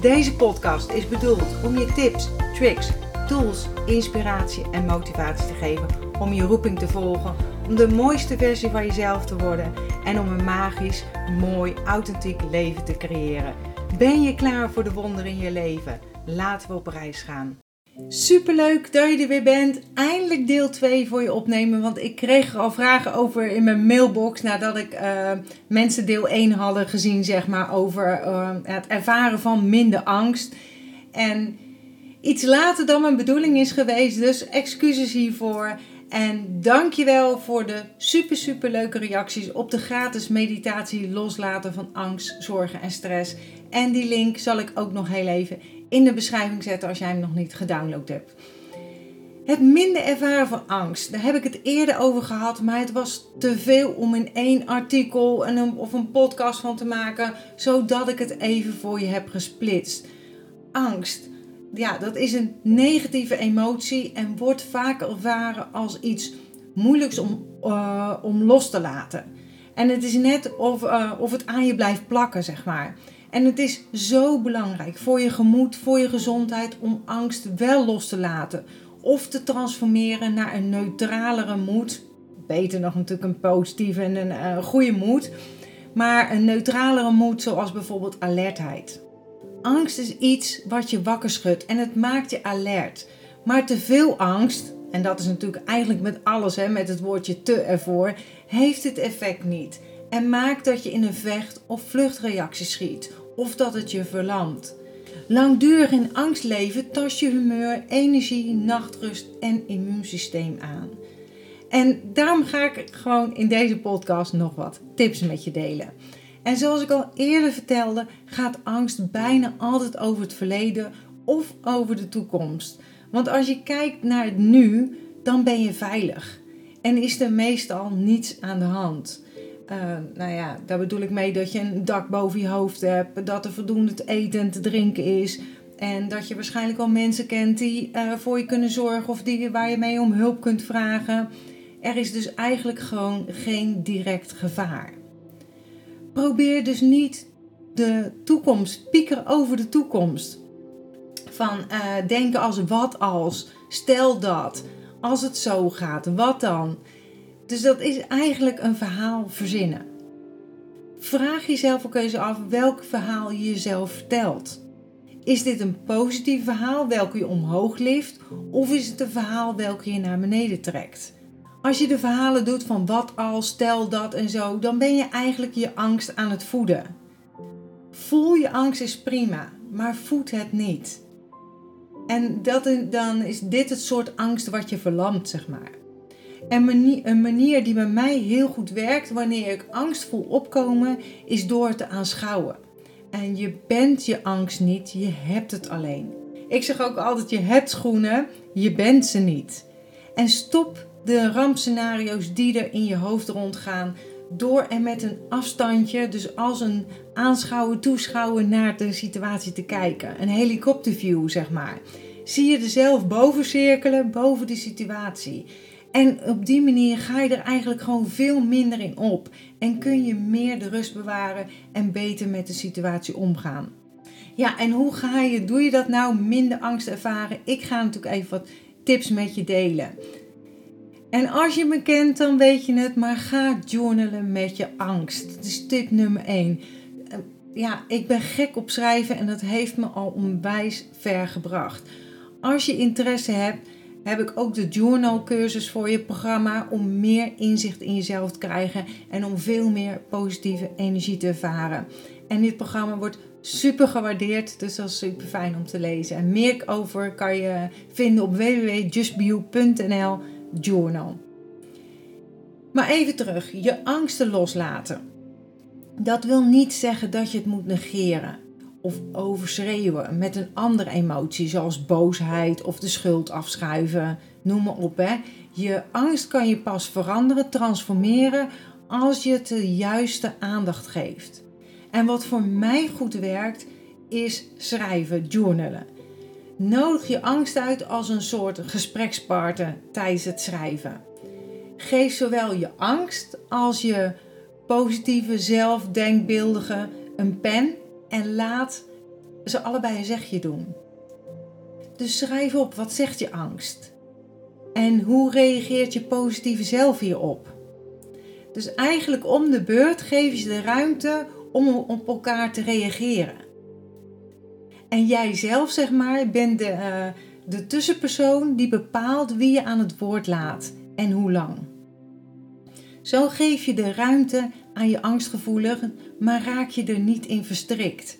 Deze podcast is bedoeld om je tips, tricks, tools, inspiratie en motivatie te geven om je roeping te volgen, om de mooiste versie van jezelf te worden en om een magisch, mooi, authentiek leven te creëren. Ben je klaar voor de wonderen in je leven? Laten we op reis gaan. Superleuk dat je er weer bent. Eindelijk deel 2 voor je opnemen. Want ik kreeg al vragen over in mijn mailbox. Nadat ik uh, mensen deel 1 hadden gezien, zeg maar. Over uh, het ervaren van minder angst. En iets later dan mijn bedoeling is geweest. Dus excuses hiervoor. En dankjewel voor de super, super leuke reacties op de gratis meditatie loslaten van angst, zorgen en stress. En die link zal ik ook nog heel even in de beschrijving zetten als jij hem nog niet gedownload hebt. Het minder ervaren van angst, daar heb ik het eerder over gehad, maar het was te veel om in één artikel of een podcast van te maken, zodat ik het even voor je heb gesplitst. Angst, ja, dat is een negatieve emotie en wordt vaak ervaren als iets moeilijks om, uh, om los te laten. En het is net of, uh, of het aan je blijft plakken, zeg maar. En het is zo belangrijk voor je gemoed, voor je gezondheid, om angst wel los te laten. Of te transformeren naar een neutralere moed. Beter nog natuurlijk een positieve en een uh, goede moed. Maar een neutralere moed, zoals bijvoorbeeld alertheid. Angst is iets wat je wakker schudt en het maakt je alert. Maar te veel angst, en dat is natuurlijk eigenlijk met alles, hè, met het woordje te ervoor, heeft het effect niet. En maakt dat je in een vecht- of vluchtreactie schiet of dat het je verlamt. Langdurig in angst leven tast je humeur, energie, nachtrust en immuunsysteem aan. En daarom ga ik gewoon in deze podcast nog wat tips met je delen. En zoals ik al eerder vertelde, gaat angst bijna altijd over het verleden of over de toekomst. Want als je kijkt naar het nu, dan ben je veilig. En is er meestal niets aan de hand. Uh, nou ja, daar bedoel ik mee dat je een dak boven je hoofd hebt, dat er voldoende te eten en te drinken is. En dat je waarschijnlijk al mensen kent die uh, voor je kunnen zorgen of die, waar je mee om hulp kunt vragen. Er is dus eigenlijk gewoon geen direct gevaar. Probeer dus niet de toekomst, pieker over de toekomst. Van uh, denken als wat als, stel dat, als het zo gaat, wat dan? Dus dat is eigenlijk een verhaal verzinnen. Vraag jezelf ook eens af welk verhaal je jezelf vertelt. Is dit een positief verhaal welke je omhoog lift of is het een verhaal welke je naar beneden trekt? Als je de verhalen doet van wat als, stel dat en zo, dan ben je eigenlijk je angst aan het voeden. Voel je angst is prima, maar voed het niet. En dat, dan is dit het soort angst wat je verlamt, zeg maar. En een manier die bij mij heel goed werkt wanneer ik angst voel opkomen, is door te aanschouwen. En je bent je angst niet, je hebt het alleen. Ik zeg ook altijd: je hebt schoenen, je bent ze niet. En stop de rampscenario's die er in je hoofd rondgaan door er met een afstandje, dus als een aanschouwer, toeschouwer naar de situatie te kijken. Een helikopterview, zeg maar. Zie je er zelf boven cirkelen, boven de situatie. En op die manier ga je er eigenlijk gewoon veel minder in op. En kun je meer de rust bewaren en beter met de situatie omgaan. Ja, en hoe ga je, doe je dat nou minder angst ervaren? Ik ga natuurlijk even wat tips met je delen. En als je me kent, dan weet je het, maar ga journalen met je angst. Dat is tip nummer 1. Ja, ik ben gek op schrijven en dat heeft me al onwijs ver gebracht. Als je interesse hebt, heb ik ook de journal cursus voor je programma om meer inzicht in jezelf te krijgen en om veel meer positieve energie te ervaren. En dit programma wordt super gewaardeerd, dus dat is super fijn om te lezen. En meer over kan je vinden op www.justbio.nl journal. Maar even terug, je angsten loslaten. Dat wil niet zeggen dat je het moet negeren of overschreeuwen met een andere emotie, zoals boosheid of de schuld afschuiven, noem maar op. Hè. Je angst kan je pas veranderen, transformeren als je het de juiste aandacht geeft. En wat voor mij goed werkt, is schrijven, journalen. Nodig je angst uit als een soort gesprekspartner tijdens het schrijven. Geef zowel je angst als je positieve, zelfdenkbeeldige een pen en laat ze allebei een zegje doen. Dus schrijf op wat zegt je angst en hoe reageert je positieve zelf hierop. Dus eigenlijk om de beurt geef je de ruimte om op elkaar te reageren. En jij zelf, zeg maar, bent de, uh, de tussenpersoon die bepaalt wie je aan het woord laat en hoe lang. Zo geef je de ruimte aan je angstgevoeligen, maar raak je er niet in verstrikt.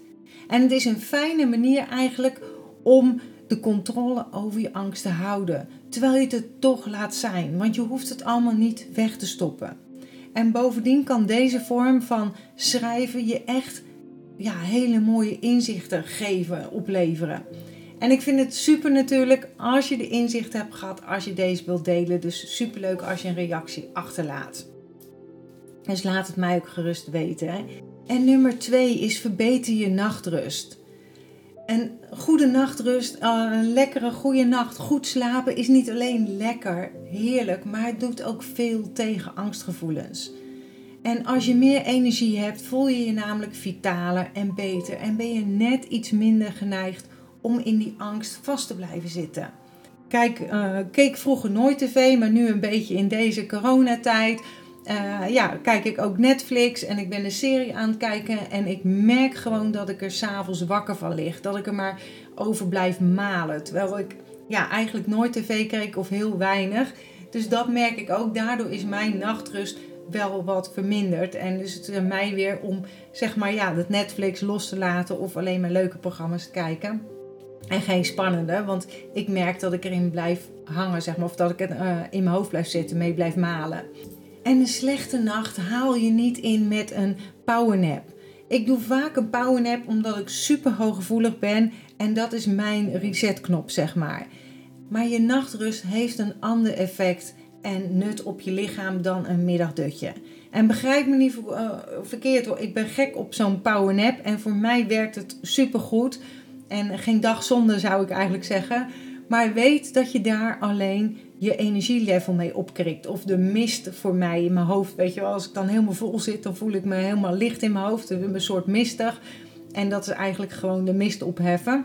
En het is een fijne manier eigenlijk om de controle over je angst te houden, terwijl je het er toch laat zijn, want je hoeft het allemaal niet weg te stoppen. En bovendien kan deze vorm van schrijven je echt ja, hele mooie inzichten geven, opleveren. En ik vind het super natuurlijk als je de inzicht hebt gehad, als je deze wilt delen. Dus super leuk als je een reactie achterlaat. Dus laat het mij ook gerust weten. En nummer twee is verbeter je nachtrust. Een goede nachtrust, eh, een lekkere goede nacht, goed slapen is niet alleen lekker, heerlijk, maar het doet ook veel tegen angstgevoelens. En als je meer energie hebt, voel je je namelijk vitaler en beter en ben je net iets minder geneigd om in die angst vast te blijven zitten. Kijk, uh, keek vroeger nooit tv, maar nu een beetje in deze coronatijd uh, ja, kijk ik ook Netflix en ik ben een serie aan het kijken. En ik merk gewoon dat ik er s'avonds wakker van lig. Dat ik er maar over blijf malen. Terwijl ik ja, eigenlijk nooit tv keek of heel weinig. Dus dat merk ik ook. Daardoor is mijn nachtrust wel wat verminderd. En dus het is mij weer om zeg maar ja, dat Netflix los te laten of alleen maar leuke programma's te kijken. En geen spannende, want ik merk dat ik erin blijf hangen, zeg maar, of dat ik het uh, in mijn hoofd blijf zitten, mee blijf malen. En een slechte nacht haal je niet in met een powernap. Ik doe vaak een powernap omdat ik super hooggevoelig ben en dat is mijn resetknop, zeg maar. Maar je nachtrust heeft een ander effect en nut op je lichaam dan een middagdutje. En begrijp me niet uh, verkeerd hoor, ik ben gek op zo'n powernap en voor mij werkt het super goed. En geen dag zonder zou ik eigenlijk zeggen. Maar weet dat je daar alleen je energielevel mee opkrikt. Of de mist voor mij in mijn hoofd. Weet je wel, als ik dan helemaal vol zit, dan voel ik me helemaal licht in mijn hoofd. Een soort mistig. En dat is eigenlijk gewoon de mist opheffen.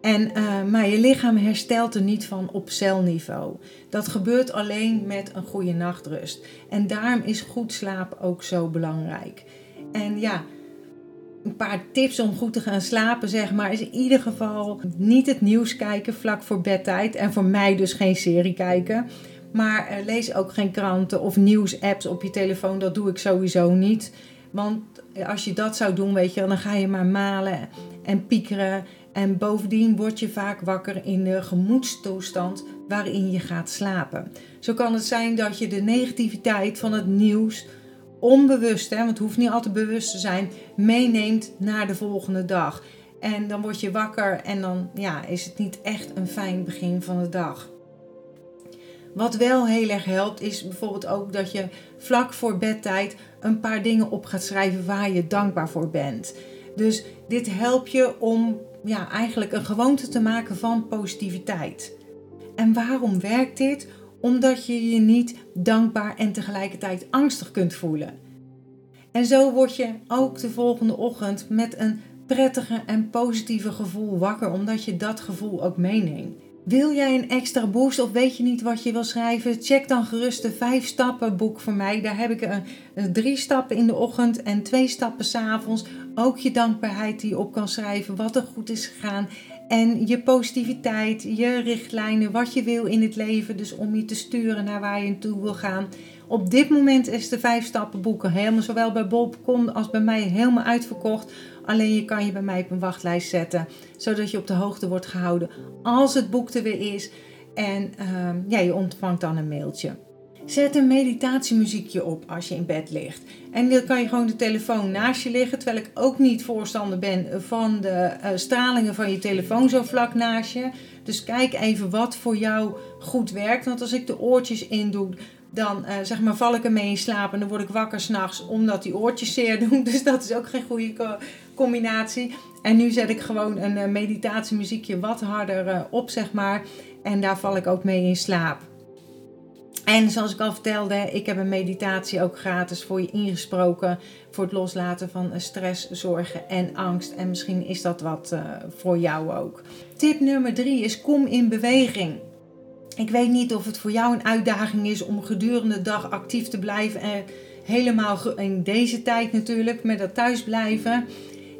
En, uh, maar je lichaam herstelt er niet van op celniveau. Dat gebeurt alleen met een goede nachtrust. En daarom is goed slapen ook zo belangrijk. En ja, een paar tips om goed te gaan slapen, zeg maar, is in ieder geval niet het nieuws kijken vlak voor bedtijd. En voor mij dus geen serie kijken. Maar uh, lees ook geen kranten of nieuwsapps op je telefoon. Dat doe ik sowieso niet. Want als je dat zou doen, weet je, dan ga je maar malen en piekeren. En bovendien word je vaak wakker in de gemoedstoestand waarin je gaat slapen. Zo kan het zijn dat je de negativiteit van het nieuws onbewust, hè, want het hoeft niet altijd bewust te zijn, meeneemt naar de volgende dag. En dan word je wakker en dan ja, is het niet echt een fijn begin van de dag. Wat wel heel erg helpt, is bijvoorbeeld ook dat je vlak voor bedtijd een paar dingen op gaat schrijven waar je dankbaar voor bent. Dus dit helpt je om ja, eigenlijk een gewoonte te maken van positiviteit. En waarom werkt dit? Omdat je je niet dankbaar en tegelijkertijd angstig kunt voelen. En zo word je ook de volgende ochtend met een prettige en positieve gevoel wakker, omdat je dat gevoel ook meeneemt. Wil jij een extra boost of weet je niet wat je wil schrijven? Check dan gerust de 5 stappen boek voor mij. Daar heb ik een, drie stappen in de ochtend en twee stappen s'avonds. Ook je dankbaarheid die je op kan schrijven, wat er goed is gegaan. En je positiviteit, je richtlijnen, wat je wil in het leven. Dus om je te sturen naar waar je naartoe wil gaan. Op dit moment is de vijf stappen boeken helemaal zowel bij Bob.com als bij mij helemaal uitverkocht. Alleen je kan je bij mij op een wachtlijst zetten. Zodat je op de hoogte wordt gehouden als het boek er weer is. En uh, ja, je ontvangt dan een mailtje. Zet een meditatiemuziekje op als je in bed ligt. En dan kan je gewoon de telefoon naast je liggen. Terwijl ik ook niet voorstander ben van de uh, stralingen van je telefoon zo vlak naast je. Dus kijk even wat voor jou goed werkt. Want als ik de oortjes in doe, dan uh, zeg maar val ik ermee in slaap. En dan word ik wakker s'nachts omdat die oortjes zeer doen. Dus dat is ook geen goede combinatie. En nu zet ik gewoon een uh, meditatiemuziekje wat harder op, zeg maar. En daar val ik ook mee in slaap. En zoals ik al vertelde, ik heb een meditatie ook gratis voor je ingesproken. Voor het loslaten van stress, zorgen en angst. En misschien is dat wat uh, voor jou ook. Tip nummer drie is kom in beweging. Ik weet niet of het voor jou een uitdaging is om gedurende de dag actief te blijven. En helemaal in deze tijd natuurlijk, met dat thuisblijven.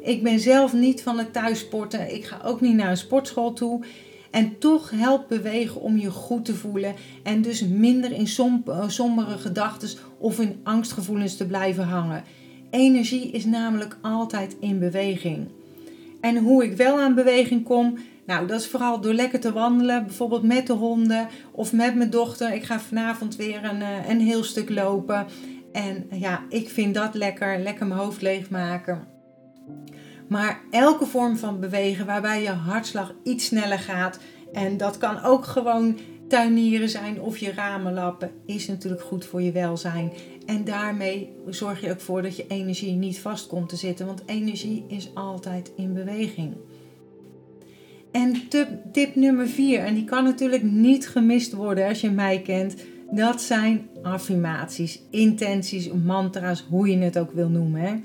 Ik ben zelf niet van het thuissporten. Ik ga ook niet naar een sportschool toe. En toch helpt bewegen om je goed te voelen en dus minder in eh, sombere gedachten of in angstgevoelens te blijven hangen. Energie is namelijk altijd in beweging. En hoe ik wel aan beweging kom, nou dat is vooral door lekker te wandelen, bijvoorbeeld met de honden of met mijn dochter. Ik ga vanavond weer een, eh, een heel stuk lopen. En ja, ik vind dat lekker, lekker mijn hoofd leegmaken. Maar elke vorm van bewegen waarbij je hartslag iets sneller gaat. En dat kan ook gewoon tuinieren zijn of je ramen lappen. Is natuurlijk goed voor je welzijn. En daarmee zorg je ook voor dat je energie niet vast komt te zitten. Want energie is altijd in beweging. En tip, nummer 4, en die kan natuurlijk niet gemist worden als je mij kent. Dat zijn affirmaties, intenties, mantra's, hoe je het ook wil noemen. Hè?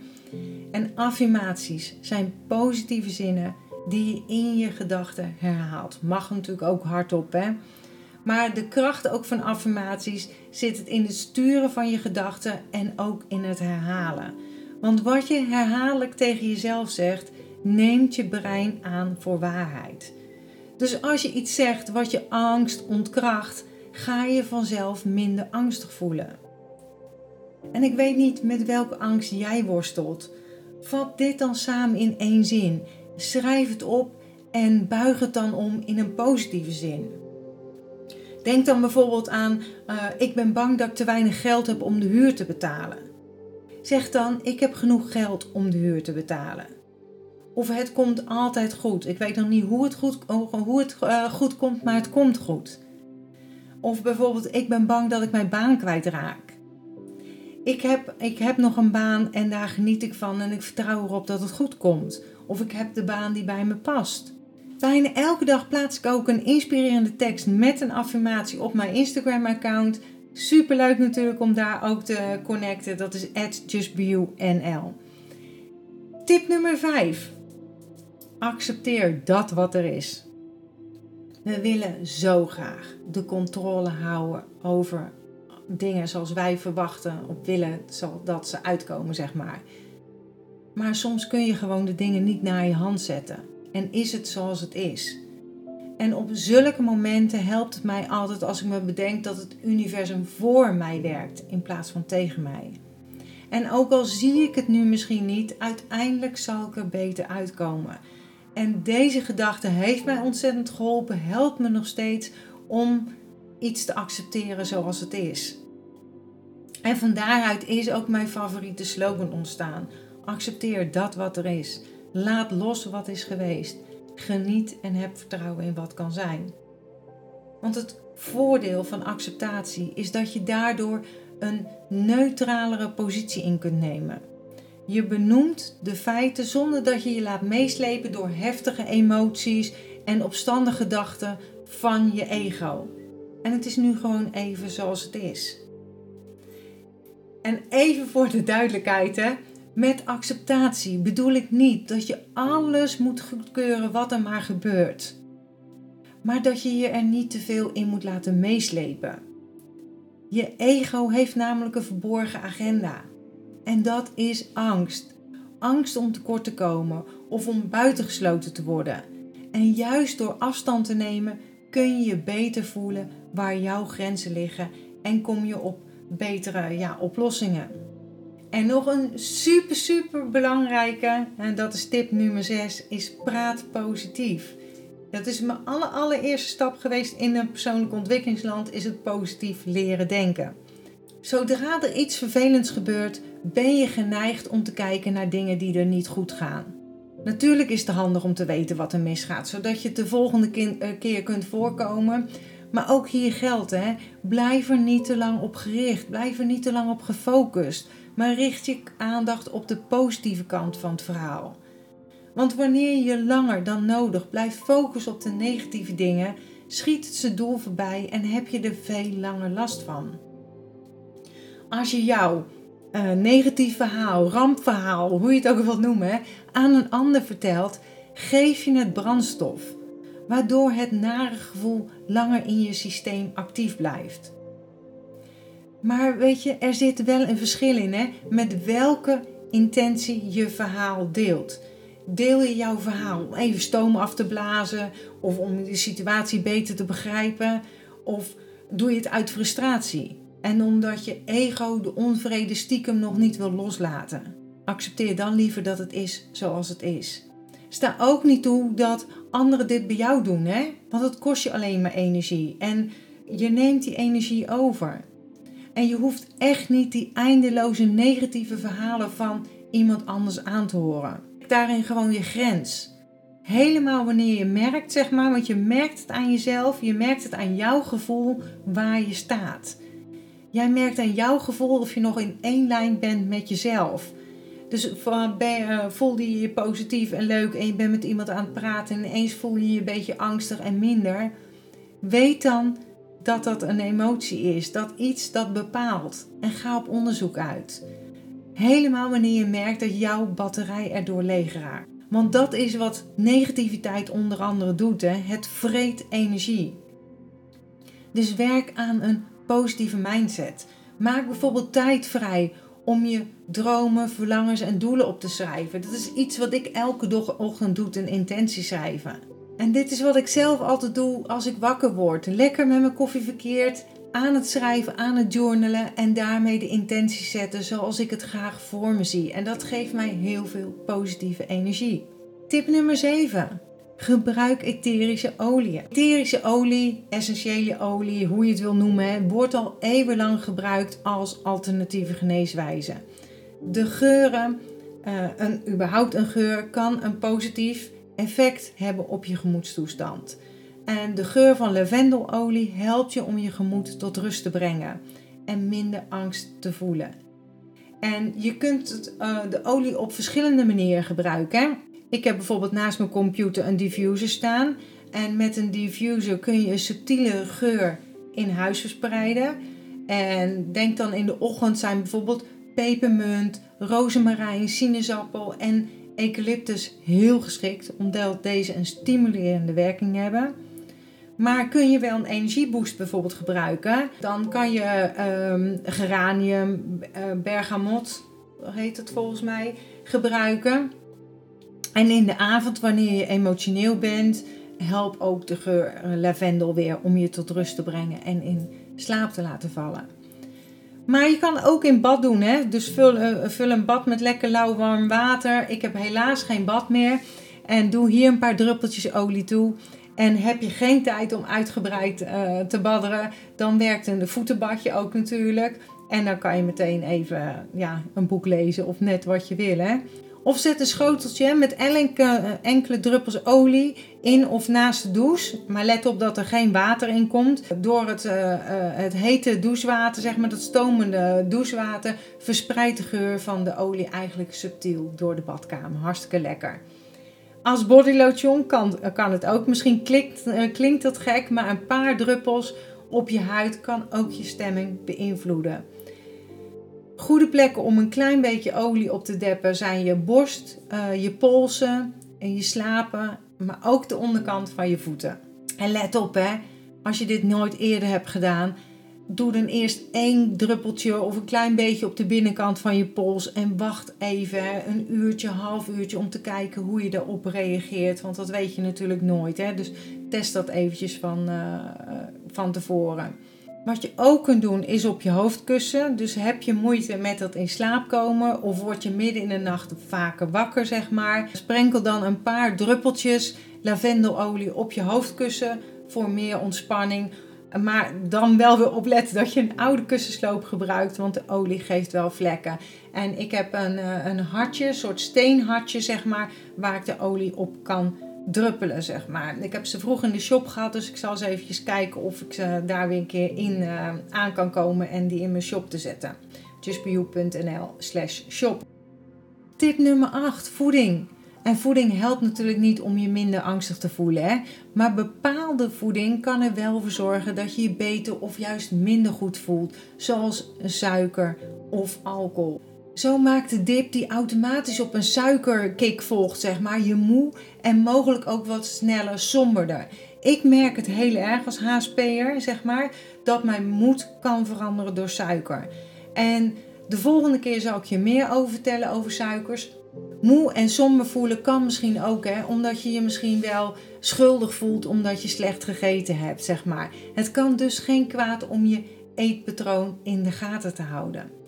En affirmaties zijn positieve zinnen die je in je gedachten herhaalt. Mag natuurlijk ook hardop, hè? Maar de kracht ook van affirmaties zit het in het sturen van je gedachten en ook in het herhalen. Want wat je herhaaldelijk tegen jezelf zegt, neemt je brein aan voor waarheid. Dus als je iets zegt wat je angst ontkracht, ga je vanzelf minder angstig voelen. En ik weet niet met welke angst jij worstelt. Vat dit dan samen in één zin. Schrijf het op en buig het dan om in een positieve zin. Denk dan bijvoorbeeld aan: uh, Ik ben bang dat ik te weinig geld heb om de huur te betalen. Zeg dan: Ik heb genoeg geld om de huur te betalen. Of het komt altijd goed. Ik weet nog niet hoe het goed, hoe het, uh, goed komt, maar het komt goed. Of bijvoorbeeld: Ik ben bang dat ik mijn baan kwijtraak ik heb, ik heb nog een baan en daar geniet ik van en ik vertrouw erop dat het goed komt. Of ik heb de baan die bij me past. Bijna elke dag plaats ik ook een inspirerende tekst met een affirmatie op mijn Instagram-account. Super leuk natuurlijk om daar ook te connecten. Dat is justbeyouNL. Tip nummer 5. Accepteer dat wat er is. We willen zo graag de controle houden over dingen zoals wij verwachten of willen dat ze uitkomen, zeg maar. Maar soms kun je gewoon de dingen niet naar je hand zetten. En is het zoals het is. En op zulke momenten helpt het mij altijd als ik me bedenk dat het universum voor mij werkt in plaats van tegen mij. En ook al zie ik het nu misschien niet, uiteindelijk zal ik er beter uitkomen. En deze gedachte heeft mij ontzettend geholpen, helpt me nog steeds om iets te accepteren zoals het is. En van daaruit is ook mijn favoriete slogan ontstaan. Accepteer dat wat er is. Laat los wat is geweest. Geniet en heb vertrouwen in wat kan zijn. Want het voordeel van acceptatie is dat je daardoor een neutralere positie in kunt nemen. Je benoemt de feiten zonder dat je je laat meeslepen door heftige emoties en opstandige gedachten van je ego. En het is nu gewoon even zoals het is. En even voor de duidelijkheid. Met acceptatie bedoel ik niet dat je alles moet goedkeuren wat er maar gebeurt. Maar dat je je er niet te veel in moet laten meeslepen. Je ego heeft namelijk een verborgen agenda. En dat is angst. Angst om tekort te komen of om buitengesloten te worden. En juist door afstand te nemen kun je je beter voelen waar jouw grenzen liggen en kom je op betere ja, oplossingen. En nog een super, super belangrijke, en dat is tip nummer 6, is praat positief. Dat is mijn allereerste stap geweest in een persoonlijk ontwikkelingsland, is het positief leren denken. Zodra er iets vervelends gebeurt, ben je geneigd om te kijken naar dingen die er niet goed gaan. Natuurlijk is het handig om te weten wat er misgaat, zodat je het de volgende eh, keer kunt voorkomen. Maar ook hier geldt, hè, blijf er niet te lang op gericht, blijf er niet te lang op gefocust, maar richt je aandacht op de positieve kant van het verhaal. Want wanneer je langer dan nodig blijft focussen op de negatieve dingen, schiet het zijn doel voorbij en heb je er veel langer last van. Als je jouw uh, negatief verhaal, rampverhaal, hoe je het ook wilt noemen, aan een ander vertelt, geef je het brandstof, waardoor het nare gevoel langer in je systeem actief blijft. Maar weet je, er zit wel een verschil in hè, met welke intentie je verhaal deelt. Deel je jouw verhaal om even stoom af te blazen of om de situatie beter te begrijpen? Of doe je het uit frustratie en omdat je ego de onvrede stiekem nog niet wil loslaten? Accepteer dan liever dat het is zoals het is. Sta ook niet toe dat anderen dit bij jou doen, hè? want het kost je alleen maar energie en je neemt die energie over. En je hoeft echt niet die eindeloze negatieve verhalen van iemand anders aan te horen daarin gewoon je grens. Helemaal wanneer je merkt, zeg maar, want je merkt het aan jezelf, je merkt het aan jouw gevoel waar je staat. Jij merkt aan jouw gevoel of je nog in één lijn bent met jezelf. Dus ben, voelde je je positief en leuk en je bent met iemand aan het praten en ineens voel je je een beetje angstig en minder. Weet dan dat dat een emotie is, dat iets dat bepaalt. En ga op onderzoek uit. Helemaal wanneer je merkt dat jouw batterij erdoor leeg raakt. Want dat is wat negativiteit onder andere doet. Hè? Het vreet energie. Dus werk aan een positieve mindset. Maak bijvoorbeeld tijd vrij om je dromen, verlangens en doelen op te schrijven. Dat is iets wat ik elke ochtend doe, een intentie schrijven. En dit is wat ik zelf altijd doe als ik wakker word. Lekker met mijn koffie verkeerd aan het schrijven, aan het journalen en daarmee de intentie zetten zoals ik het graag voor me zie. En dat geeft mij heel veel positieve energie. Tip nummer 7. Gebruik etherische olie. Etherische olie, essentiële olie, hoe je het wil noemen, wordt al eeuwenlang gebruikt als alternatieve geneeswijze. De geuren, uh, een, überhaupt een geur, kan een positief effect hebben op je gemoedstoestand. En de geur van lavendelolie helpt je om je gemoed tot rust te brengen en minder angst te voelen. En je kunt het, uh, de olie op verschillende manieren gebruiken. Ik heb bijvoorbeeld naast mijn computer een diffuser staan. En met een diffuser kun je een subtiele geur in huis verspreiden. En denk dan in de ochtend zijn bijvoorbeeld pepermunt, rozemarijn, sinaasappel en eucalyptus heel geschikt, omdat deze een stimulerende werking hebben. Maar kun je wel een energieboost bijvoorbeeld gebruiken, dan kan je um, geranium, uh, bergamot, heet het volgens mij, gebruiken. En in de avond, wanneer je emotioneel bent, help ook de geur lavendel weer om je tot rust te brengen en in slaap te laten vallen. Maar je kan ook in bad doen, hè? dus vul, uh, vul een bad met lekker lauw warm water. Ik heb helaas geen bad meer. En doe hier een paar druppeltjes olie toe. En heb je geen tijd om uitgebreid uh, te badderen, dan werkt een voetenbadje ook natuurlijk. En dan kan je meteen even ja, een boek lezen of net wat je wil. Hè? Of zet een schoteltje met enkele, enkele druppels olie in of naast de douche. Maar let op dat er geen water in komt. Door het, uh, uh, het hete douchewater, zeg maar dat stomende douchewater, verspreidt de geur van de olie eigenlijk subtiel door de badkamer. Hartstikke lekker. Als bodylotion kan, kan het ook. Misschien klinkt, klinkt dat gek, maar een paar druppels op je huid kan ook je stemming beïnvloeden. Goede plekken om een klein beetje olie op te deppen zijn je borst, uh, je polsen en je slapen, maar ook de onderkant van je voeten. En let op hè, als je dit nooit eerder hebt gedaan, doe dan eerst één druppeltje of een klein beetje op de binnenkant van je pols en wacht even een uurtje, half uurtje om te kijken hoe je erop reageert. Want dat weet je natuurlijk nooit. Hè? Dus test dat eventjes van, uh, van tevoren. Wat je ook kunt doen is op je hoofdkussen. Dus heb je moeite met dat in slaap komen of word je midden in de nacht vaker wakker, zeg maar. Sprenkel dan een paar druppeltjes lavendelolie op je hoofdkussen voor meer ontspanning Maar dan wel weer opletten dat je een oude kussensloop gebruikt, want de olie geeft wel vlekken. En ik heb een, eh, een hartje, een soort steenhartje zeg maar, waar ik de olie op kan druppelen zeg maar. Ik heb ze vroeg in de shop gehad, dus ik zal eens eventjes kijken of ik ze daar weer een keer in uh, aan kan komen en die in mijn shop te zetten. justbeyou.nl slash shop. Tip nummer 8, voeding. En voeding helpt natuurlijk niet om je minder angstig te voelen. Hè? Maar bepaalde voeding kan er wel voor zorgen dat je je beter of juist minder goed voelt. Zoals suiker of alcohol. Zo maakt de dip die automatisch op een suikerkick volgt, zeg maar, je moe en mogelijk ook wat sneller somberder. Ik merk het heel erg als HSP'er, zeg maar, dat mijn moed kan veranderen door suiker. En de volgende keer zal ik je meer over vertellen over suikers. Moe en somber voelen kan misschien ook, hè, omdat je je misschien wel schuldig voelt omdat je slecht gegeten hebt, zeg maar. Het kan dus geen kwaad om je eetpatroon in de gaten te houden.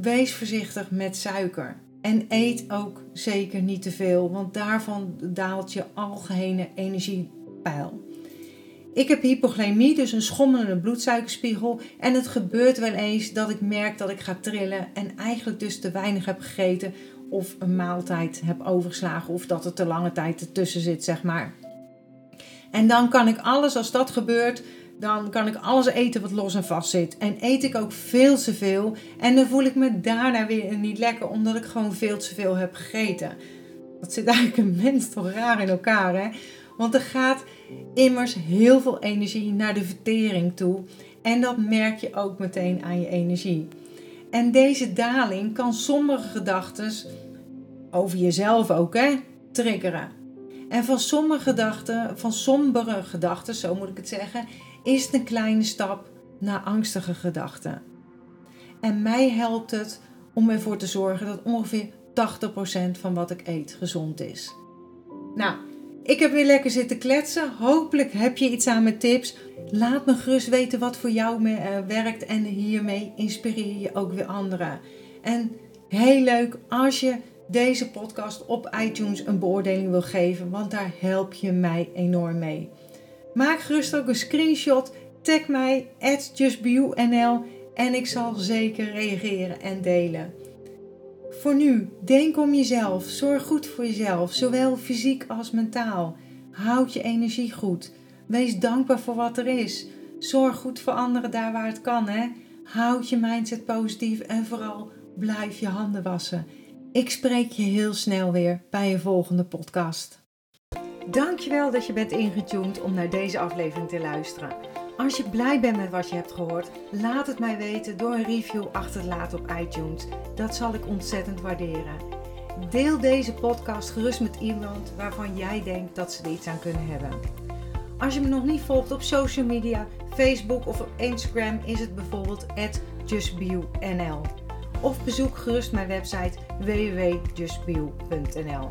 Wees voorzichtig met suiker. En eet ook zeker niet te veel, want daarvan daalt je algehele energiepeil. Ik heb hypoglycemie, dus een schommelende bloedsuikerspiegel. En het gebeurt wel eens dat ik merk dat ik ga trillen en eigenlijk dus te weinig heb gegeten of een maaltijd heb overgeslagen of dat er te lange tijd ertussen zit, zeg maar. En dan kan ik alles, als dat gebeurt, dan kan ik alles eten wat los en vast zit. En eet ik ook veel te veel. En dan voel ik me daarna weer niet lekker, omdat ik gewoon veel te veel heb gegeten. Dat zit eigenlijk een mens toch raar in elkaar, hè? Want er gaat immers heel veel energie naar de vertering toe. En dat merk je ook meteen aan je energie. En deze daling kan sommige gedachten, over jezelf ook, hè, triggeren. En van sommige gedachten, van sombere gedachten, zo moet ik het zeggen, is een kleine stap naar angstige gedachten. En mij helpt het om ervoor te zorgen dat ongeveer 80% van wat ik eet gezond is. Nou, ik heb weer lekker zitten kletsen. Hopelijk heb je iets aan mijn tips. Laat me gerust weten wat voor jou eh, werkt en hiermee inspireer je ook weer anderen. En heel leuk als je deze podcast op iTunes een beoordeling wil geven, want daar help je mij enorm mee. Maak gerust ook een screenshot, tag mij at justbeyou.nl en ik zal zeker reageren en delen. Voor nu, denk om jezelf. Zorg goed voor jezelf, zowel fysiek als mentaal. Houd je energie goed. Wees dankbaar voor wat er is. Zorg goed voor anderen daar waar het kan. Hè? Houd je mindset positief en vooral blijf je handen wassen. Ik spreek je heel snel weer bij een volgende podcast. Dankjewel dat je bent ingetuned om naar deze aflevering te luisteren. Als je blij bent met wat je hebt gehoord, laat het mij weten door een review achter te laten op iTunes. Dat zal ik ontzettend waarderen. Deel deze podcast gerust met iemand waarvan jij denkt dat ze er iets aan kunnen hebben. Als je me nog niet volgt op social media, Facebook of op Instagram, is het bijvoorbeeld justbio.nl. Of bezoek gerust mijn website www.justbio.nl.